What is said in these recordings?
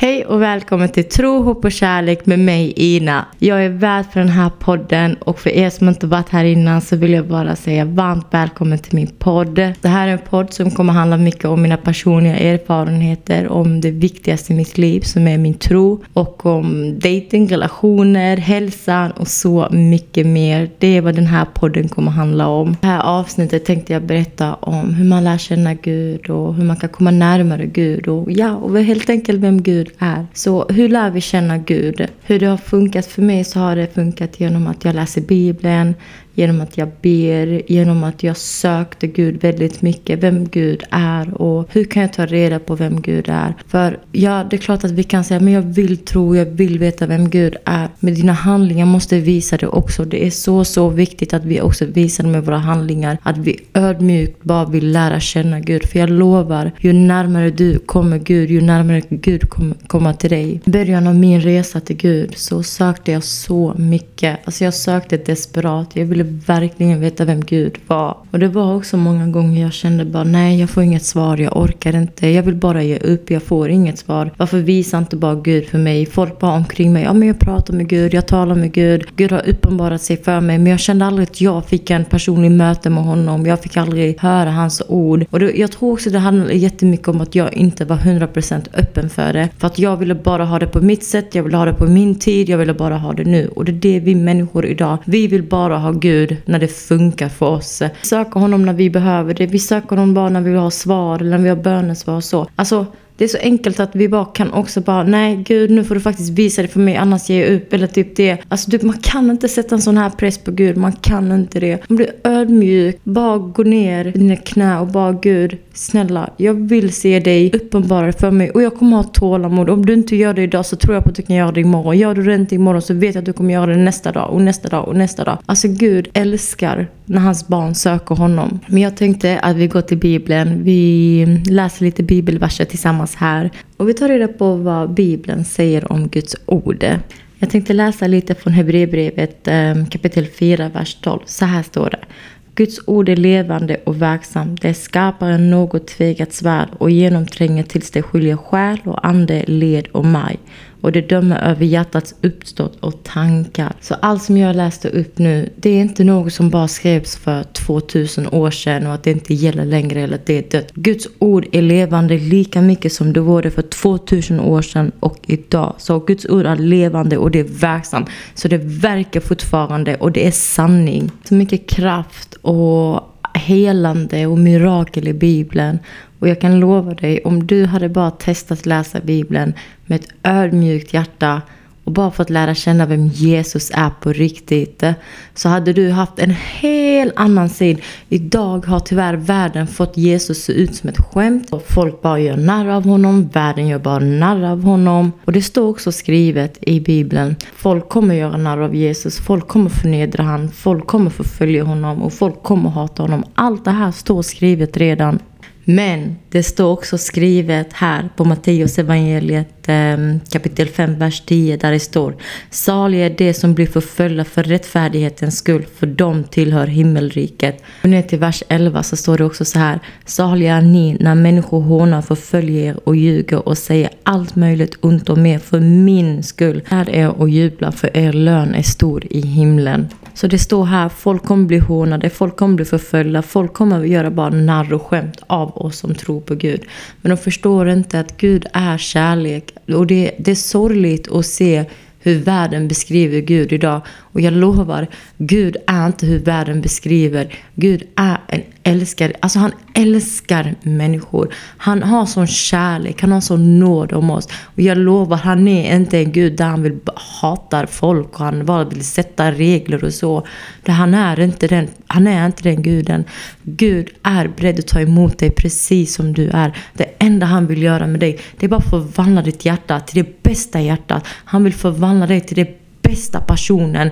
Hej och välkommen till Tro, hopp och kärlek med mig Ina. Jag är värd för den här podden och för er som inte varit här innan så vill jag bara säga varmt välkommen till min podd. Det här är en podd som kommer handla mycket om mina personliga erfarenheter, om det viktigaste i mitt liv som är min tro och om dating, relationer, hälsan och så mycket mer. Det är vad den här podden kommer handla om. Det här avsnittet tänkte jag berätta om hur man lär känna Gud och hur man kan komma närmare Gud och ja, och helt enkelt vem Gud Gud är. Så hur lär vi känna Gud? Hur det har funkat för mig så har det funkat genom att jag läser Bibeln, genom att jag ber, genom att jag sökte Gud väldigt mycket, vem Gud är och hur kan jag ta reda på vem Gud är? För ja, det är klart att vi kan säga, men jag vill tro, jag vill veta vem Gud är. Men dina handlingar måste visa det också. Det är så, så viktigt att vi också visar med våra handlingar att vi ödmjukt bara vill lära känna Gud. För jag lovar, ju närmare du kommer Gud, ju närmare Gud kommer komma till dig. I början av min resa till Gud så sökte jag så mycket. Alltså jag sökte desperat. Jag ville verkligen veta vem Gud var. Och det var också många gånger jag kände bara nej, jag får inget svar, jag orkar inte, jag vill bara ge upp, jag får inget svar. Varför visar inte bara Gud för mig? Folk bara omkring mig, ja men jag pratar med Gud, jag talar med Gud, Gud har uppenbarat sig för mig, men jag kände aldrig att jag fick en personlig möte med honom, jag fick aldrig höra hans ord. Och det, jag tror också det handlar jättemycket om att jag inte var 100% öppen för det. För att jag ville bara ha det på mitt sätt, jag ville ha det på min tid, jag ville bara ha det nu. Och det är det vi människor idag, vi vill bara ha Gud när det funkar för oss. Vi söker honom när vi behöver det. Vi söker honom bara när vi vill ha svar eller när vi har bönesvar och så. Alltså, det är så enkelt att vi bara kan också bara, nej gud nu får du faktiskt visa det för mig annars ger jag upp. Eller typ det. Alltså du, man kan inte sätta en sån här press på Gud. Man kan inte det. Man blir ödmjuk. Bara gå ner i dina knä och bara Gud, snälla jag vill se dig uppenbara för mig. Och jag kommer ha tålamod. Om du inte gör det idag så tror jag på att du kan göra det imorgon. Gör du det inte imorgon så vet jag att du kommer göra det nästa dag och nästa dag och nästa dag. Alltså Gud älskar när hans barn söker honom. Men jag tänkte att vi går till Bibeln. Vi läser lite bibelverser tillsammans här. Och vi tar reda på vad Bibeln säger om Guds ord. Jag tänkte läsa lite från Hebreerbrevet ehm, kapitel 4, vers 12. Så här står det. Guds ord är levande och verksamt. Det är skarpare än något tvegat svärd och genomtränger tills det skiljer själ och ande, led och maj och det dömer över hjärtats uppstått och tankar. Så allt som jag läste upp nu, det är inte något som bara skrevs för 2000 år sedan och att det inte gäller längre eller att det är dött. Guds ord är levande lika mycket som det var det för 2000 år sedan och idag. Så Guds ord är levande och det är verksamt. Så det verkar fortfarande och det är sanning. Så mycket kraft och helande och mirakel i Bibeln. Och jag kan lova dig, om du hade bara testat läsa Bibeln med ett ödmjukt hjärta och bara fått lära känna vem Jesus är på riktigt så hade du haft en helt annan syn. Idag har tyvärr världen fått Jesus se ut som ett skämt. Och folk bara gör narr av honom, världen gör bara narr av honom. Och det står också skrivet i Bibeln. Folk kommer göra narr av Jesus, folk kommer förnedra honom, folk kommer förfölja honom och folk kommer hata honom. Allt det här står skrivet redan. Men det står också skrivet här på Matteus evangeliet ehm, kapitel 5, vers 10 där det står Saliga är de som blir förföljda för rättfärdighetens skull, för de tillhör himmelriket. Och ner till vers 11 så står det också så här Saliga är ni när människor hånar, förföljer er och ljuger och säger allt möjligt ont om er för min skull. Här är och jubla för er lön är stor i himlen. Så det står här, folk kommer bli hånade, folk kommer bli förföljda, folk kommer göra bara narr och skämt av och som tror på Gud. Men de förstår inte att Gud är kärlek. Och det, det är sorgligt att se hur världen beskriver Gud idag. Och jag lovar, Gud är inte hur världen beskriver. Gud är en älskare. Alltså han älskar människor. Han har sån kärlek, han har sån nåd om oss. Och jag lovar, han är inte en Gud där han vill hatar folk och han bara vill sätta regler och så. Han är inte den, han är inte den guden. Gud är beredd att ta emot dig precis som du är. Det enda han vill göra med dig, det är bara att förvandla ditt hjärta till det bästa hjärtat. Han vill förvandla dig till det bästa personen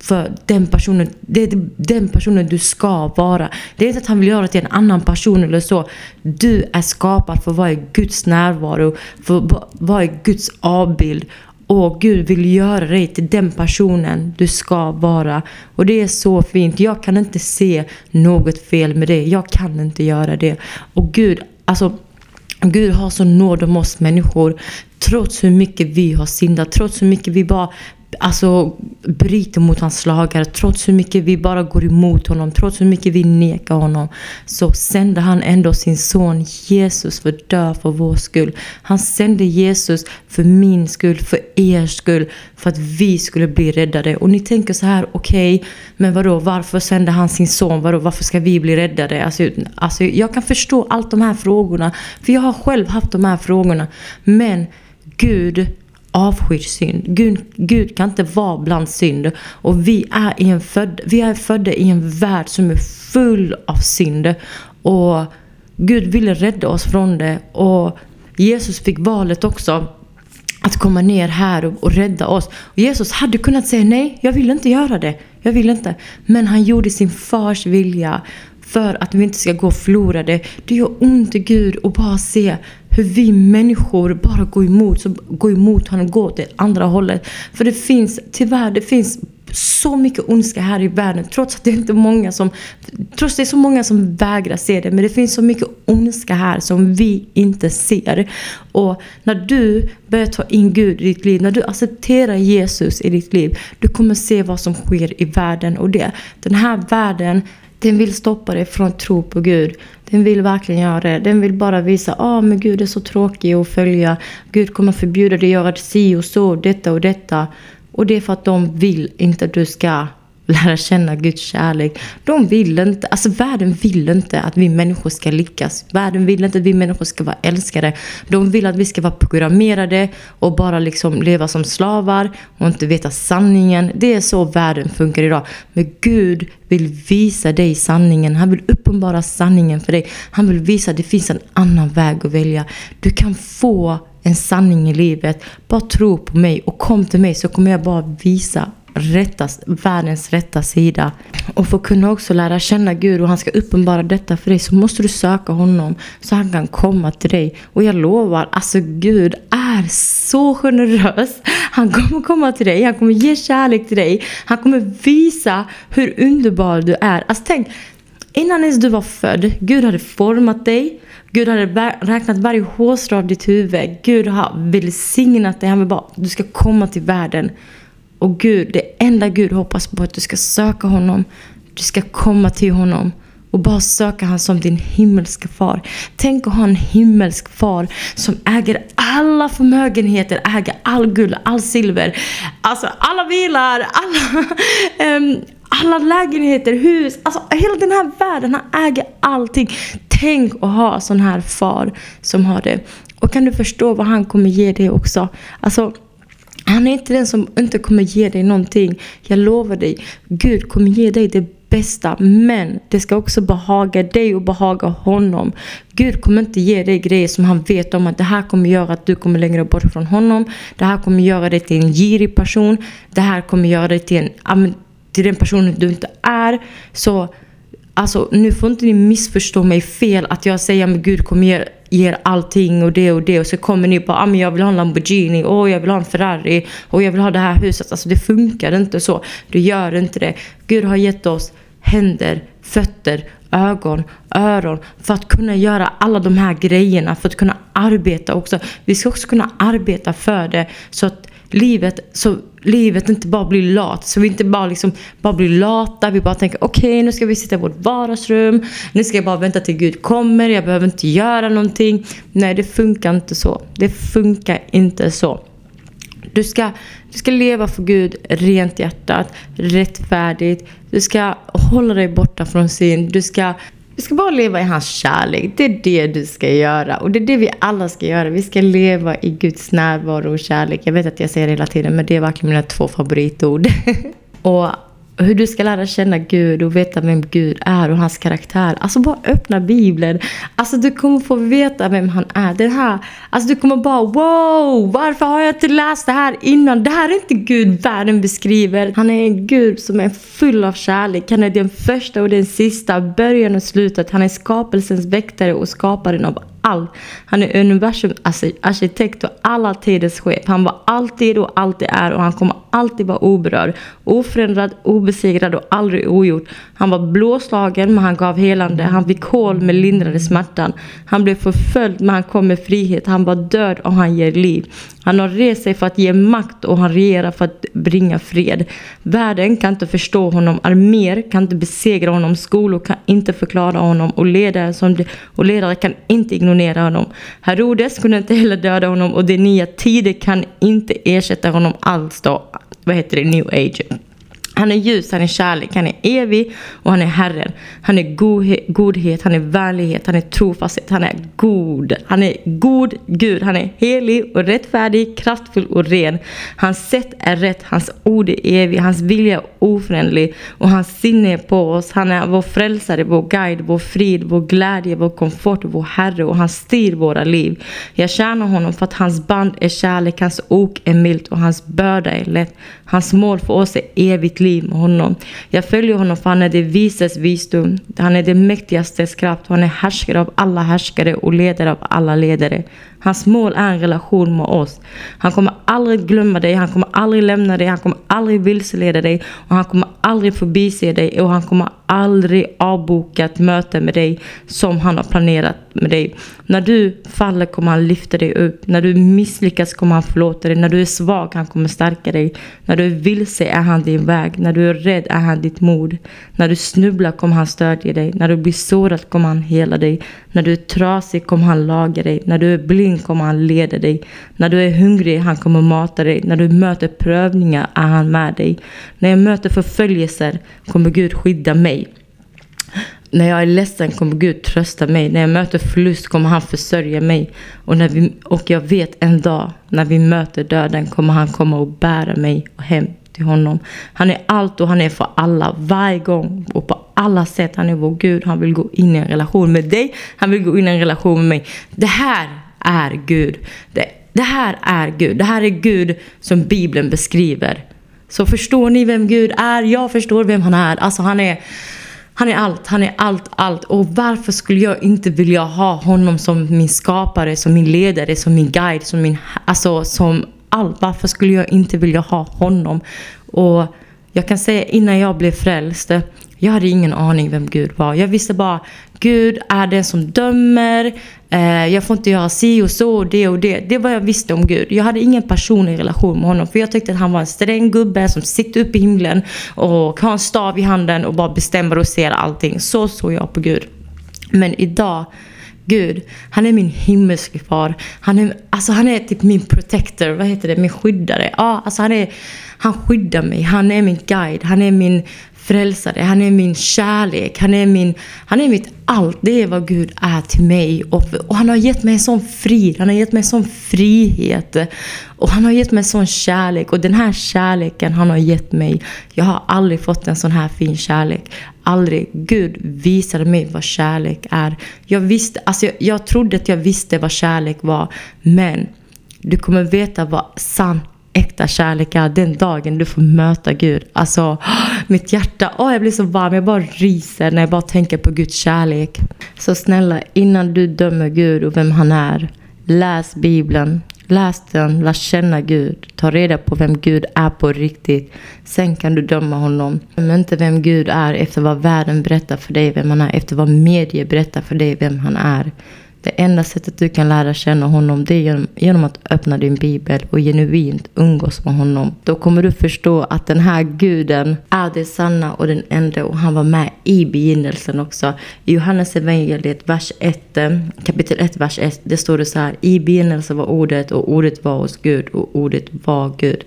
för den personen, det är den personen du ska vara. Det är inte att han vill göra dig till en annan person eller så. Du är skapad för att vara i Guds närvaro, för att vara i Guds avbild. Och Gud vill göra dig till den personen du ska vara. Och det är så fint. Jag kan inte se något fel med det. Jag kan inte göra det. Och Gud, alltså Gud har så nåd om oss människor. Trots hur mycket vi har syndat, trots hur mycket vi bara alltså, bryter mot hans lagar, trots hur mycket vi bara går emot honom, trots hur mycket vi nekar honom, så sände han ändå sin son Jesus för att dö för vår skull. Han sände Jesus för min skull, för er skull, för att vi skulle bli räddade. Och ni tänker så här, okej, okay, men vadå, varför sände han sin son? Vadå, varför ska vi bli räddade? Alltså, alltså, jag kan förstå allt de här frågorna, för jag har själv haft de här frågorna. Men Gud avskyr synd. Gud, Gud kan inte vara bland synd. Och vi är, i en född, vi är födda i en värld som är full av synd. Och Gud ville rädda oss från det. Och Jesus fick valet också att komma ner här och, och rädda oss. Och Jesus hade kunnat säga nej, jag vill inte göra det. Jag vill inte. Men han gjorde sin fars vilja för att vi inte ska gå förlorade. Det gör ont i Gud att bara se hur vi människor bara går emot, så går emot honom går åt det andra hållet. För det finns, tyvärr, det finns så mycket ondska här i världen trots att det inte är många som trots att det är så många som vägrar se det men det finns så mycket ondska här som vi inte ser och när du börjar ta in Gud i ditt liv när du accepterar Jesus i ditt liv du kommer se vad som sker i världen och det den här världen den vill stoppa dig från att tro på Gud. Den vill verkligen göra det. Den vill bara visa att ah, men Gud är så tråkig att följa. Gud kommer förbjuda dig att göra si och så, detta och detta. Och det är för att de vill inte att du ska lära känna Guds kärlek. De vill inte, alltså världen vill inte att vi människor ska lyckas. Världen vill inte att vi människor ska vara älskade. De vill att vi ska vara programmerade och bara liksom leva som slavar och inte veta sanningen. Det är så världen funkar idag. Men Gud vill visa dig sanningen. Han vill uppenbara sanningen för dig. Han vill visa att det finns en annan väg att välja. Du kan få en sanning i livet. Bara tro på mig och kom till mig så kommer jag bara visa rätta, världens rätta sida. Och för att kunna också lära känna Gud och han ska uppenbara detta för dig så måste du söka honom så han kan komma till dig. Och jag lovar, alltså Gud är så generös. Han kommer komma till dig, han kommer ge kärlek till dig. Han kommer visa hur underbar du är. Alltså tänk, innan ens du var född, Gud hade format dig. Gud hade räknat varje hårstrå av ditt huvud. Gud har välsignat dig. Han vill bara att du ska komma till världen. Och Gud, det enda Gud hoppas på är att du ska söka honom. Du ska komma till honom och bara söka honom som din himmelska far. Tänk att ha en himmelsk far som äger alla förmögenheter, äger all guld, all silver, alltså alla bilar, alla, um, alla lägenheter, hus, alltså hela den här världen. Han äger allting. Tänk att ha sån här far som har det. Och kan du förstå vad han kommer ge dig också? Alltså han är inte den som inte kommer ge dig någonting. Jag lovar dig. Gud kommer ge dig det bästa. Men det ska också behaga dig och behaga honom. Gud kommer inte ge dig grejer som han vet om att det här kommer göra att du kommer längre bort från honom. Det här kommer göra dig till en girig person. Det här kommer göra dig till, en, till den personen du inte är. Så Alltså nu får inte ni missförstå mig fel att jag säger att Gud kommer ge ger allting och det och det och så kommer ni bara ah, men jag vill ha en Lamborghini och jag vill ha en Ferrari och jag vill ha det här huset. Alltså det funkar inte så. Du gör inte det. Gud har gett oss händer, fötter, ögon, öron för att kunna göra alla de här grejerna, för att kunna arbeta också. Vi ska också kunna arbeta för det så att livet, så livet inte bara blir lat. Så vi inte bara, liksom, bara blir lata. Vi bara tänker okej okay, nu ska vi sitta i vårt vardagsrum. Nu ska jag bara vänta till Gud kommer. Jag behöver inte göra någonting. Nej det funkar inte så. Det funkar inte så. Du ska, du ska leva för Gud rent hjärtat, rättfärdigt. Du ska hålla dig borta från synd. Du ska du ska bara leva i hans kärlek. Det är det du ska göra. Och det är det vi alla ska göra. Vi ska leva i Guds närvaro och kärlek. Jag vet att jag säger det hela tiden men det är verkligen mina två favoritord. och hur du ska lära känna Gud och veta vem Gud är och hans karaktär. Alltså bara öppna bibeln. Alltså du kommer få veta vem han är. Det här, alltså du kommer bara wow, varför har jag inte läst det här innan? Det här är inte Gud världen beskriver. Han är en Gud som är full av kärlek. Han är den första och den sista, början och slutet. Han är skapelsens väktare och skaparen av allt. Han är universums alltså, arkitekt och alla tiders chef. Han var alltid och alltid är och han kommer alltid vara oberörd. Oförändrad, obesegrad och aldrig ogjord. Han var blåslagen men han gav helande. Han fick hål men lindrade smärtan. Han blev förföljd men han kom med frihet. Han var död och han ger liv. Han har rest sig för att ge makt och han regerar för att bringa fred. Världen kan inte förstå honom, arméer kan inte besegra honom, skolor kan inte förklara honom och ledare, som de, och ledare kan inte ignorera honom. Herodes kunde inte heller döda honom och de nya tider kan inte ersätta honom alls då. Vad heter det? New age. Han är ljus, han är kärlek, han är evig och han är Herren. Han är godhet, godhet, han är vänlighet, han är trofasthet, han är god. Han är god Gud, han är helig och rättfärdig, kraftfull och ren. Hans sätt är rätt, hans ord är evig, hans vilja är oföränderlig och hans sinne är på oss. Han är vår frälsare, vår guide, vår frid, vår glädje, vår komfort, vår Herre och han styr våra liv. Jag tjänar honom för att hans band är kärlek, hans ok är milt och hans börda är lätt. Hans mål för oss är evigt liv med honom. Jag följer honom för han är det vises visdom. Han är det mäktigaste kraft. Han är härskare av alla härskare och ledare av alla ledare. Hans mål är en relation med oss. Han kommer aldrig glömma dig, han kommer aldrig lämna dig, han kommer aldrig vilseleda dig och han kommer aldrig förbise dig och han kommer aldrig avboka ett möte med dig som han har planerat med dig. När du faller kommer han lyfta dig upp. När du misslyckas kommer han förlåta dig. När du är svag han kommer stärka dig. När du är vilse är han din väg. När du är rädd är han ditt mod. När du snubblar kommer han stödja dig. När du blir sårad kommer han hela dig. När du är trasig kommer han laga dig. När du är blind kommer han leda dig. När du är hungrig han kommer mata dig. När du möter prövningar är han med dig. När jag möter förföljelser kommer Gud skydda mig. När jag är ledsen kommer Gud trösta mig. När jag möter förlust kommer han försörja mig. Och, när vi, och jag vet en dag när vi möter döden kommer han komma och bära mig hem till honom. Han är allt och han är för alla varje gång och på alla sätt. Han är vår Gud. Han vill gå in i en relation med dig. Han vill gå in i en relation med mig. Det här är Gud. Det, det här är Gud. Det här är Gud som Bibeln beskriver. Så förstår ni vem Gud är? Jag förstår vem han är. Alltså han är han är allt, han är allt, allt. Och varför skulle jag inte vilja ha honom som min skapare, som min ledare, som min guide, som min... Alltså som allt. Varför skulle jag inte vilja ha honom? Och jag kan säga innan jag blev frälst, jag hade ingen aning vem Gud var. Jag visste bara Gud är den som dömer. Eh, jag får inte göra si och så och det och det. Det var jag visste om Gud. Jag hade ingen personlig relation med honom. För jag tyckte att han var en sträng gubbe som sitter uppe i himlen och har en stav i handen och bara bestämmer och ser allting. Så såg jag på Gud. Men idag Gud, han är min himmelske far. Han är, alltså han är typ min protector, vad heter det, min skyddare. Ja, alltså han, är, han skyddar mig, han är min guide, han är min frälsare, han är min kärlek, han är, min, han är mitt allt. Det är vad Gud är till mig. Och, och han har gett mig en sån frid, han har gett mig en sån frihet. Och han har gett mig en sån kärlek. Och den här kärleken han har gett mig, jag har aldrig fått en sån här fin kärlek. Aldrig. Gud visade mig vad kärlek är. Jag, visste, alltså jag, jag trodde att jag visste vad kärlek var. Men du kommer veta vad sann äkta kärlek är den dagen du får möta Gud. Alltså, mitt hjärta, åh, jag blir så varm. Jag bara ryser när jag bara tänker på Guds kärlek. Så snälla, innan du dömer Gud och vem han är, läs Bibeln. Läs den, lär känna Gud. Ta reda på vem Gud är på riktigt. Sen kan du döma honom. Döm inte vem Gud är efter vad världen berättar för dig vem han är. Efter vad medier berättar för dig vem han är. Det enda sättet du kan lära känna honom det är genom, genom, att öppna din bibel och genuint umgås med honom. Då kommer du förstå att den här guden är det sanna och den enda och han var med i begynnelsen också. I Johannes evangeliet vers 1, eh, kapitel 1, vers 1, det står det så här. I begynnelsen var ordet och ordet var hos Gud och ordet var Gud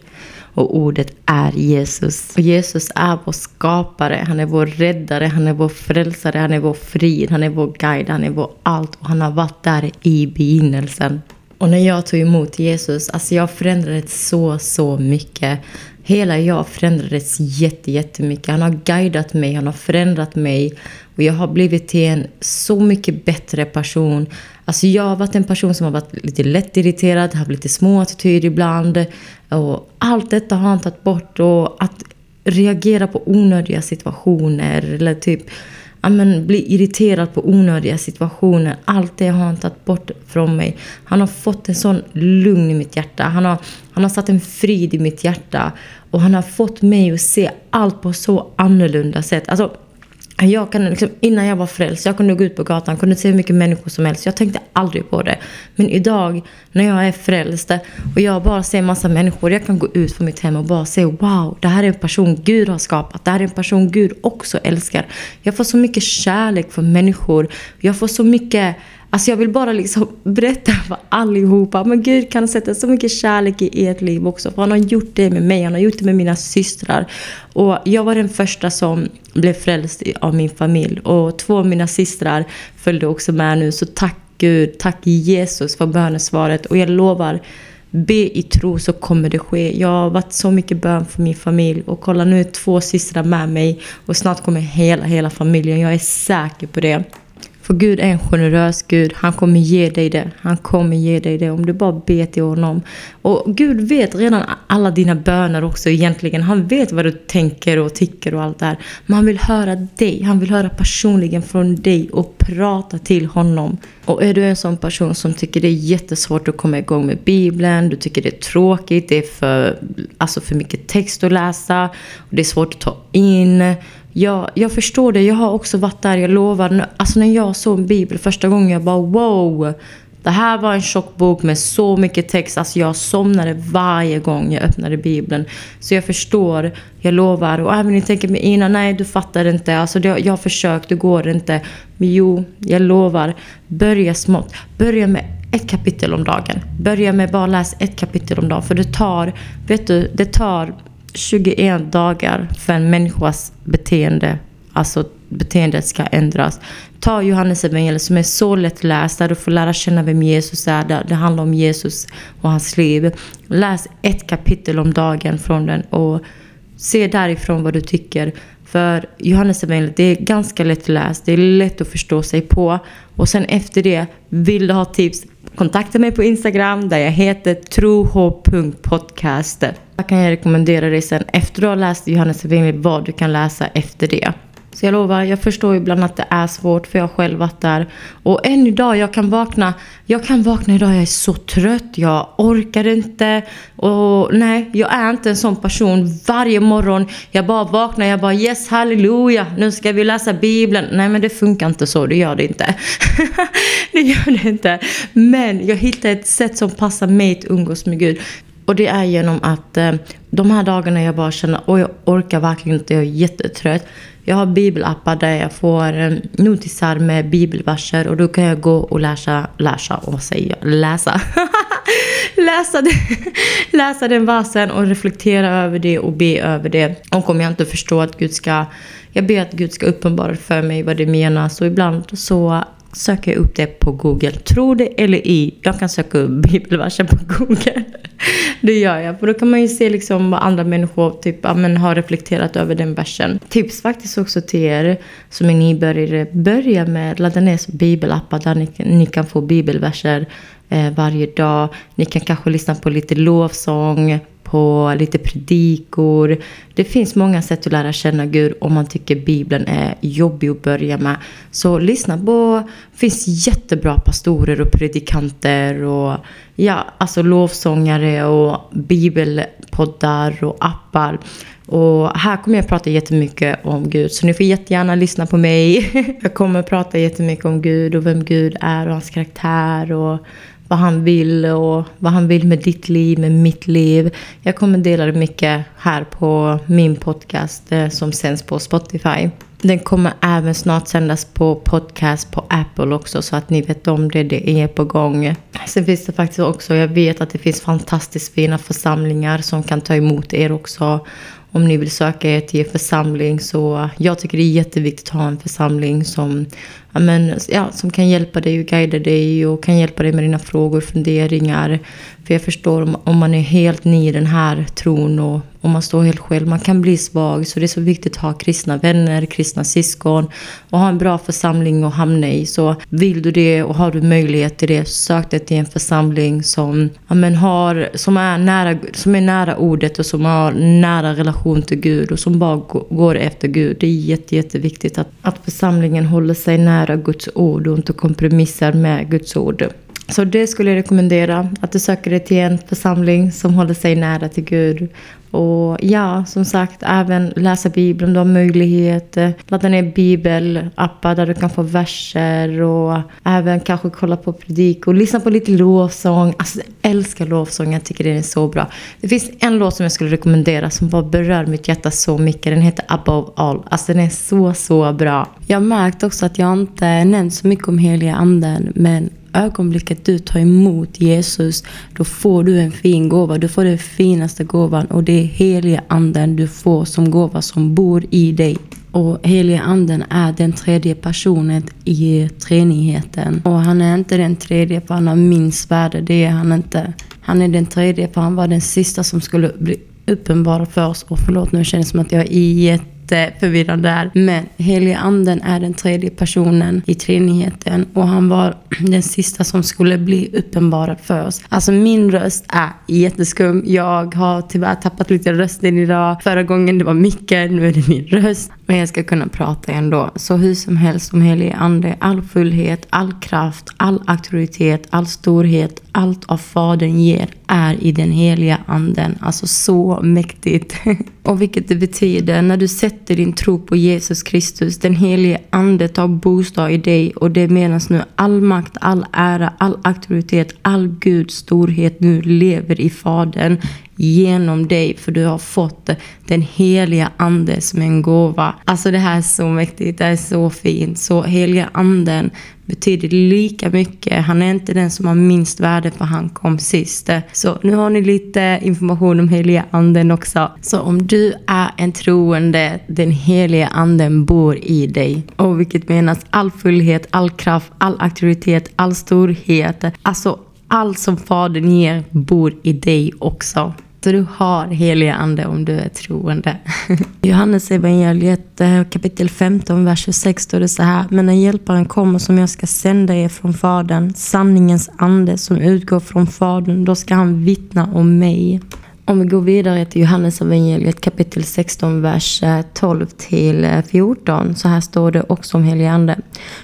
och ordet är Jesus. Och Jesus är vår skapare, han är vår räddare, han är vår frälsare, han är vår frid, han är vår guide, han är vår allt och han har varit där i begynnelsen. Och när jag tog emot Jesus, alltså jag förändrades så, så mycket. Hela jag förändrades jätte, jättemycket. Han har guidat mig, han har förändrat mig. Och jag har blivit till en så mycket bättre person. Alltså jag har varit en person som har varit lite lättirriterad, haft lite små attityd ibland. Och allt detta har han tagit bort. Och att reagera på onödiga situationer eller typ amen, bli irriterad på onödiga situationer. Allt det har han tagit bort från mig. Han har fått en sån lugn i mitt hjärta. Han har, han har satt en frid i mitt hjärta. Och han har fått mig att se allt på så annorlunda sätt. Alltså, jag kan, liksom, innan jag var frälst, jag kunde gå ut på gatan, kunde se hur mycket människor som helst. Jag tänkte aldrig på det. Men idag, när jag är frälst och jag bara ser massa människor, jag kan gå ut från mitt hem och bara se wow, det här är en person Gud har skapat. Det här är en person Gud också älskar. Jag får så mycket kärlek för människor. Jag får så mycket Alltså jag vill bara liksom berätta för allihopa. Men Gud kan sätta så mycket kärlek i ert liv också. För han har gjort det med mig, han har gjort det med mina systrar. Och jag var den första som blev frälst av min familj. Och två av mina systrar följde också med nu. Så tack Gud, tack Jesus för bönesvaret. Och jag lovar, be i tro så kommer det ske. Jag har varit så mycket bön för min familj. Och kolla nu är två systrar med mig. Och snart kommer hela, hela familjen. Jag är säker på det. För Gud är en generös Gud. Han kommer ge dig det. Han kommer ge dig det om du bara ber till honom. Och Gud vet redan alla dina böner också egentligen. Han vet vad du tänker och tycker och allt det här. Men han vill höra dig. Han vill höra personligen från dig och prata till honom. Och är du en sån person som tycker det är jättesvårt att komma igång med Bibeln, du tycker det är tråkigt, det är för, alltså för mycket text att läsa, och det är svårt att ta in jag, jag förstår det. Jag har också varit där, jag lovar. Alltså när jag såg en bibel första gången, jag bara wow. Det här var en tjock bok med så mycket text. Alltså jag somnade varje gång jag öppnade bibeln. Så jag förstår, jag lovar. Och även ni tänker med Ina, nej du fattar inte. Alltså det, jag har försökt, det går inte. Men jo, jag lovar. Börja smått. Börja med ett kapitel om dagen. Börja med bara läs ett kapitel om dagen. För det tar, vet du, det tar 21 dagar för en människas beteende, alltså beteendet ska ändras. Ta Johannes evangeliet som är så lättläst, där du får lära känna vem Jesus är. Där det handlar om Jesus och hans liv. Läs ett kapitel om dagen från den och se därifrån vad du tycker. För Johannes evangeliet, det är ganska lättläst, det är lätt att förstå sig på. Och sen efter det, vill du ha tips, kontakta mig på Instagram där jag heter troh.podcast. Jag kan jag rekommendera dig sen efter du har läst Johannes evangeliet vad du kan läsa efter det. Så jag lovar, jag förstår ibland att det är svårt för jag har själv varit där. Och än idag, jag kan vakna. Jag kan vakna idag, jag är så trött, jag orkar inte. Och nej, jag är inte en sån person. Varje morgon, jag bara vaknar, jag bara yes, halleluja, nu ska vi läsa bibeln. Nej men det funkar inte så, det gör det inte. det gör det inte. Men jag hittar ett sätt som passar mig att umgås med Gud. Och det är genom att eh, de här dagarna jag bara känner, oj jag orkar verkligen inte, jag är jättetrött. Jag har bibelappar där jag får eh, notisar med bibelverser och då kan jag gå och läsa, läsa, och vad säger jag, läsa. läsa, den, läsa den versen och reflektera över det och be över det. Och om jag inte förstår att Gud ska, jag ber att Gud ska uppenbara för mig vad det menas och ibland så söker jag upp det på Google. Tro det eller i. Jag kan söka upp bibelversen på Google. Det gör jag. För då kan man ju se liksom vad andra människor typ, amen, har reflekterat över den versen. Tips faktiskt också till er som är nybörjare. Börja med att ladda ner bibelappar där ni, ni kan få bibelverser eh, varje dag. Ni kan kanske lyssna på lite lovsång på lite predikor. Det finns många sätt att lära känna Gud om man tycker Bibeln är jobbig att börja med. Så lyssna på, det finns jättebra pastorer och predikanter och ja, alltså lovsångare och bibelpoddar och appar. Och här kommer jag prata jättemycket om Gud, så ni får jättegärna lyssna på mig. Jag kommer prata jättemycket om Gud och vem Gud är och hans karaktär och vad han vill och vad han vill med ditt liv, med mitt liv. Jag kommer dela det mycket här på min podcast eh, som sänds på Spotify. Den kommer även snart sändas på podcast på Apple också så att ni vet om det, det är på gång. Sen finns det faktiskt också, jag vet att det finns fantastiskt fina församlingar som kan ta emot er också om ni vill söka er till er församling. Så jag tycker det är jätteviktigt att ha en församling som, men, ja, som kan hjälpa dig och guida dig och kan hjälpa dig med dina frågor och funderingar. För jag förstår om, man är helt ny i den här tron och om man står helt själv, man kan bli svag. Så det är så viktigt att ha kristna vänner, kristna syskon och ha en bra församling att hamna i. Så vill du det och har du möjlighet till det, sök dig till en församling som, ja, men har, som, är nära, som är nära ordet och som har nära relation relation till Gud och som bara går efter Gud. Det är jätte, jätteviktigt att, att församlingen håller sig nära Guds ord och inte kompromissar med Guds ord. Så det skulle jag rekommendera, att du söker dig till en församling som håller sig nära till Gud. Och ja, som sagt, även läsa Bibeln om du har möjlighet. Ladda ner bibelappar där du kan få verser och även kanske kolla på predik och lyssna på lite lovsång. Alltså, jag älskar lovsång, jag tycker den är så bra. Det finns en låt som jag skulle rekommendera som bara berör mitt hjärta så mycket. Den heter Above All. Alltså den är så, så bra. Jag har märkt också att jag inte nämnt så mycket om heliga anden, men ögonblicket du tar emot Jesus, då får du en fin gåva. Du får den finaste gåvan och det är heliga anden du får som gåva som bor i dig. Och heliga anden är den tredje personen i treenigheten. Och han är inte den tredje för han har minst värde, det är han inte. Han är den tredje för han var den sista som skulle bli uppenbar för oss. Och förlåt nu känns det som att jag är lite förvirrad där. Men heliga anden är den tredje personen i treenigheten och han var den sista som skulle bli uppenbarad för oss. Alltså min röst är jätteskum. Jag har tyvärr tappat lite rösten idag. Förra gången det var micken, nu är det min röst. Men jag ska kunna prata ändå. Så hur som helst om helige ande, all fullhet, all kraft, all auktoritet, all storhet, allt av Fadern ger är i den heliga anden. Alltså så mäktigt. och vilket det betyder när du sätter din tro på Jesus Kristus, den helige ande tar bostad i dig och det menas nu all makt, all ära, all auktoritet, all Guds storhet nu lever i Fadern genom dig för du har fått den heliga ande som en gåva. Alltså det här är så mäktigt, det är så fint. Så heliga anden betyder lika mycket. Han är inte den som har minst värde för han kom sist. Så nu har ni lite information om heliga anden också. Så om du är en troende, den heliga anden bor i dig. Och vilket menas all fullhet, all kraft, all auktoritet, all storhet. Alltså allt som Fadern ger bor i dig också. Så du har heliga ande om du är troende. Johannes evangeliet eh, kapitel 15, vers 26 står det så här. Men när hjälparen kommer som jag ska sända er från Fadern, sanningens ande som utgår från Fadern, då ska han vittna om mig. Om vi går vidare till Johannes evangeliet kapitel 16, vers eh, 12 till eh, 14. Så här står det också om helig ande.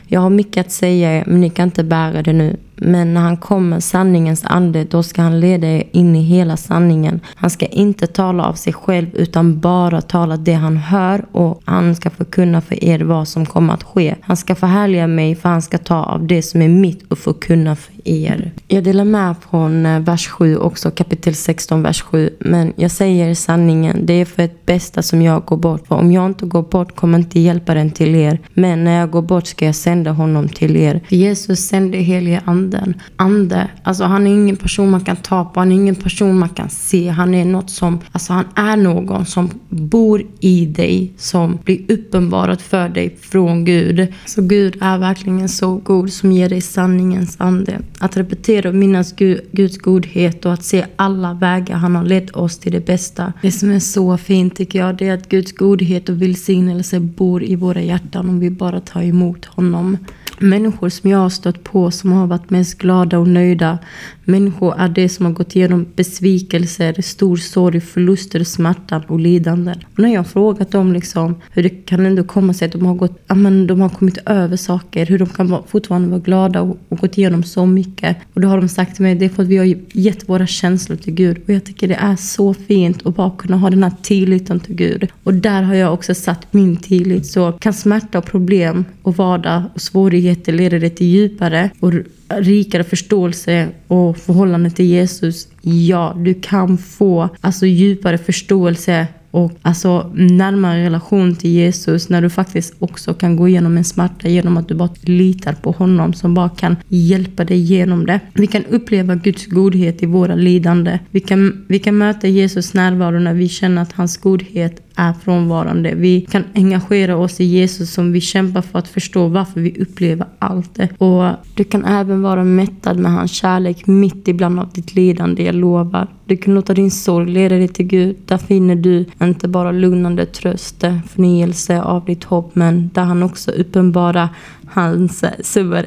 Jag har mycket att säga er, men ni kan inte bära det nu. Men när han kommer, sanningens ande, då ska han leda er in i hela sanningen. Han ska inte tala av sig själv utan bara tala det han hör och han ska förkunna för er vad som kommer att ske. Han ska förhärliga mig för han ska ta av det som är mitt och förkunna för er. Jag delar med från eh, vers 7 också, kapitel 16, vers 7. Men jag säger sanningen, det är för ett bästa som jag går bort. För om jag inte går bort kommer inte Hjälparen till er. Men när jag går bort ska jag sända honom till er. För Jesus sände helige ande anden. Ande. Alltså han är ingen person man kan ta på. Han är ingen person man kan se. Han är något som, alltså han är någon som bor i dig. Som blir uppenbarat för dig från Gud. Så Gud är verkligen så god som ger dig sanningens ande. Att repetera och minnas Guds godhet och att se alla vägar han har lett oss till det bästa. Det som är så fint tycker jag, det är att Guds godhet och välsignelse bor i våra hjärtan om vi bara tar emot honom. Människor som jag har stött på som har varit mest glada och nöjda. Människor är det som har gått igenom besvikelser, stor sorg, förluster, smärta och lidanden. Och när jag har frågat dem liksom, hur det kan ändå komma sig att de har, gått, ja, men de har kommit över saker, hur de kan fortfarande vara glada och, och gått igenom så mycket. Och då har de sagt till mig, det är för att vi har gett våra känslor till Gud. Och jag tycker det är så fint att bara kunna ha den här tilliten till Gud. Och där har jag också satt min tillit. Så kan smärta och problem och vardag och svårigheter leda dig det till djupare och rikare förståelse och förhållande till Jesus. Ja, du kan få alltså djupare förståelse och alltså närmare relation till Jesus när du faktiskt också kan gå igenom en smärta genom att du bara litar på honom som bara kan hjälpa dig genom det. Vi kan uppleva Guds godhet i våra lidande. Vi kan, vi kan möta Jesus närvaro när vi känner att hans godhet är frånvarande. Vi kan engagera oss i Jesus som vi kämpar för att förstå varför vi upplever allt det. Och du kan även vara mättad med hans kärlek mitt ibland av ditt lidande, jag lovar. Du kan låta din sorg leda dig till Gud. Där finner du inte bara lugnande tröst, förnyelse av ditt hopp, men där han också uppenbarar hans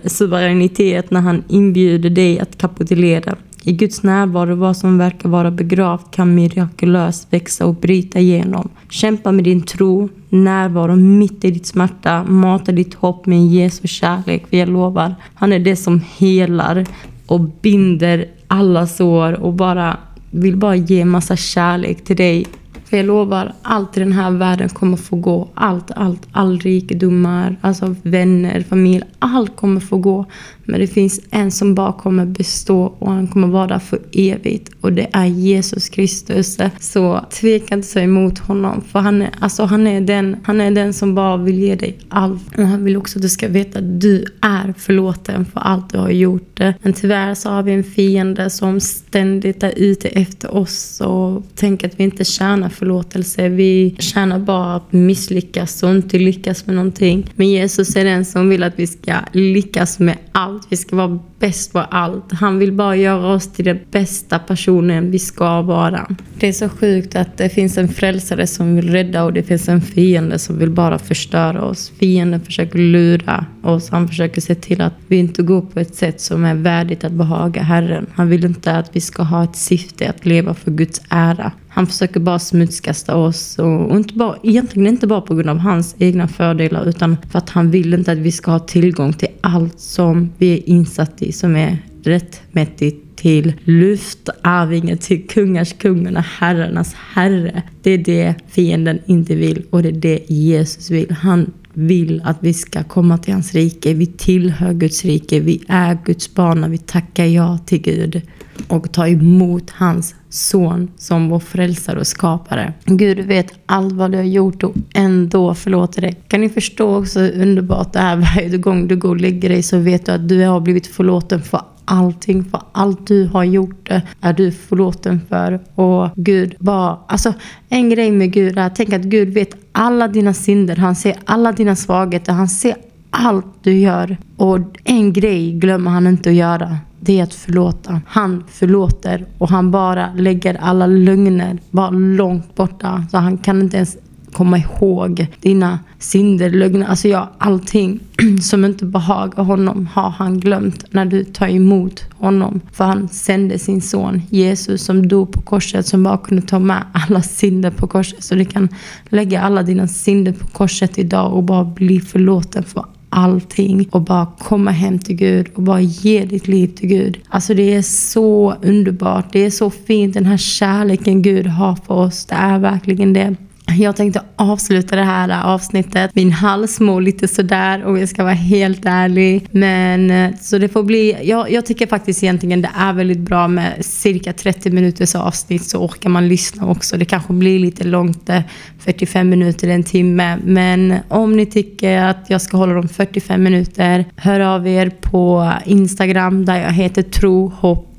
suveränitet när han inbjuder dig att kapitulera i Guds närvaro, vad som verkar vara begravt kan mirakulöst växa och bryta igenom. Kämpa med din tro, närvaro mitt i ditt smärta. Mata ditt hopp med Jesu kärlek. För jag lovar, han är det som helar och binder alla sår och bara vill bara ge massa kärlek till dig för jag lovar, allt i den här världen kommer få gå. Allt, allt, all rikedomar, alltså vänner, familj, allt kommer få gå. Men det finns en som bara kommer bestå och han kommer vara där för evigt. Och det är Jesus Kristus. Så tveka inte ta emot honom. För han är, alltså han, är den, han är den som bara vill ge dig allt. Och han vill också att du ska veta att du är förlåten för allt du har gjort. Men tyvärr så har vi en fiende som ständigt är ute efter oss och tänker att vi inte tjänar förlåtelse. Vi tjänar bara att misslyckas och inte lyckas med någonting. Men Jesus är den som vill att vi ska lyckas med allt. Vi ska vara bäst på allt. Han vill bara göra oss till den bästa personen vi ska vara. Det är så sjukt att det finns en frälsare som vill rädda och det finns en fiende som vill bara förstöra oss. Fienden försöker lura oss. Han försöker se till att vi inte går på ett sätt som är värdigt att behaga Herren. Han vill inte att vi ska ha ett syfte att leva för Guds ära. Han försöker bara smutskasta oss och, inte bara, egentligen inte bara på grund av hans egna fördelar utan för att han vill inte att vi ska ha tillgång till allt som vi är insatt i som är rättmätigt till luftarvingen, till kungars kungen och herrarnas herre. Det är det fienden inte vill och det är det Jesus vill. Han vill att vi ska komma till hans rike. Vi tillhör Guds rike. Vi är Guds barn. Vi tackar ja till Gud och tar emot hans son som vår frälsare och skapare. Gud vet allt vad du har gjort och ändå förlåter dig. Kan ni förstå också hur underbart det är varje gång du går och lägger dig så vet du att du har blivit förlåten för allting, för allt du har gjort eh, är du förlåten för. Och Gud bara, alltså en grej med Gud är, tänk att Gud vet alla dina synder, han ser alla dina svagheter, han ser allt du gör. Och en grej glömmer han inte att göra. Det är att förlåta. Han förlåter och han bara lägger alla lögner bara långt borta. Så han kan inte ens komma ihåg dina synder, lögner, alltså ja, allting som inte behagar honom har han glömt när du tar emot honom. För han sände sin son Jesus som dog på korset som bara kunde ta med alla synder på korset. Så du kan lägga alla dina synder på korset idag och bara bli förlåten för allting och bara komma hem till Gud och bara ge ditt liv till Gud. Alltså det är så underbart. Det är så fint den här kärleken Gud har för oss. Det är verkligen det. Jag tänkte avsluta det här avsnittet. Min hals mår lite sådär om jag ska vara helt ärlig. Men eh, så det får bli, jag, jag tycker faktiskt egentligen det är väldigt bra med cirka 30 minuters avsnitt så orkar man lyssna också. Det kanske blir lite långt, eh, 45 minuter, en timme. Men om ni tycker att jag ska hålla dem 45 minuter, hör av er på Instagram där jag heter trohopp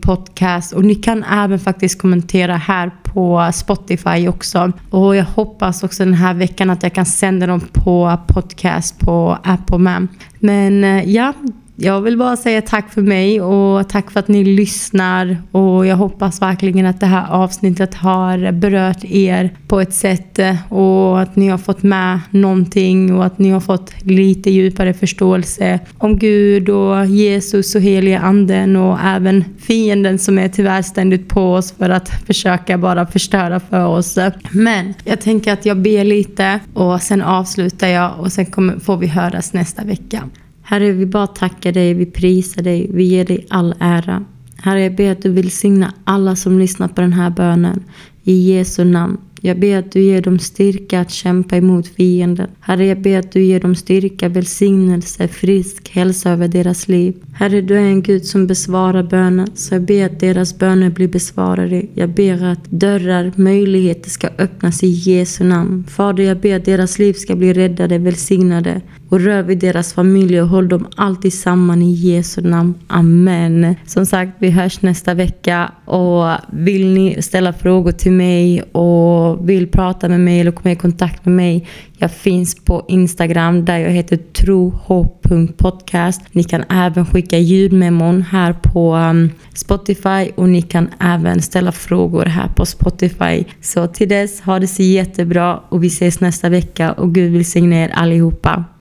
podcast och ni kan även faktiskt kommentera här på Spotify också. Och jag hoppas också den här veckan att jag kan sända dem på podcast på Apple Man. Men eh, ja, jag vill bara säga tack för mig och tack för att ni lyssnar. Och jag hoppas verkligen att det här avsnittet har berört er på ett sätt eh, och att ni har fått med någonting och att ni har fått lite djupare förståelse om Gud och Jesus och heliga anden och även fienden som är tyvärr ständigt på oss för att försöka bara förstöra för oss. Men jag tänker att jag ber lite och sen avslutar jag och sen kommer, får vi höras nästa vecka. Herre, vi bara tackar dig, vi prisar dig, vi ger dig all ära. Herre, jag ber att du välsignar alla som lyssnar på den här bönen. I Jesu namn. Jag ber att du ger dem styrka att kämpa emot fienden. Herre, jag ber att du ger dem styrka, välsignelse, frisk hälsa över deras liv. Herre, du är en Gud som besvarar böner, så jag ber att deras böner blir besvarade. Jag ber att dörrar, möjligheter ska öppnas i Jesu namn. Fader, jag ber att deras liv ska bli räddade, välsignade och rör vid deras familjer och håll dem alltid samman i Jesu namn. Amen. Som sagt, vi hörs nästa vecka och vill ni ställa frågor till mig och vill prata med mig eller komma i kontakt med mig. Jag finns på Instagram där jag heter trohopp.podcast. Ni kan även skicka ljudmemon här på um, Spotify och ni kan även ställa frågor här på Spotify. Så till dess, ha det så jättebra och vi ses nästa vecka och Gud välsigne er allihopa.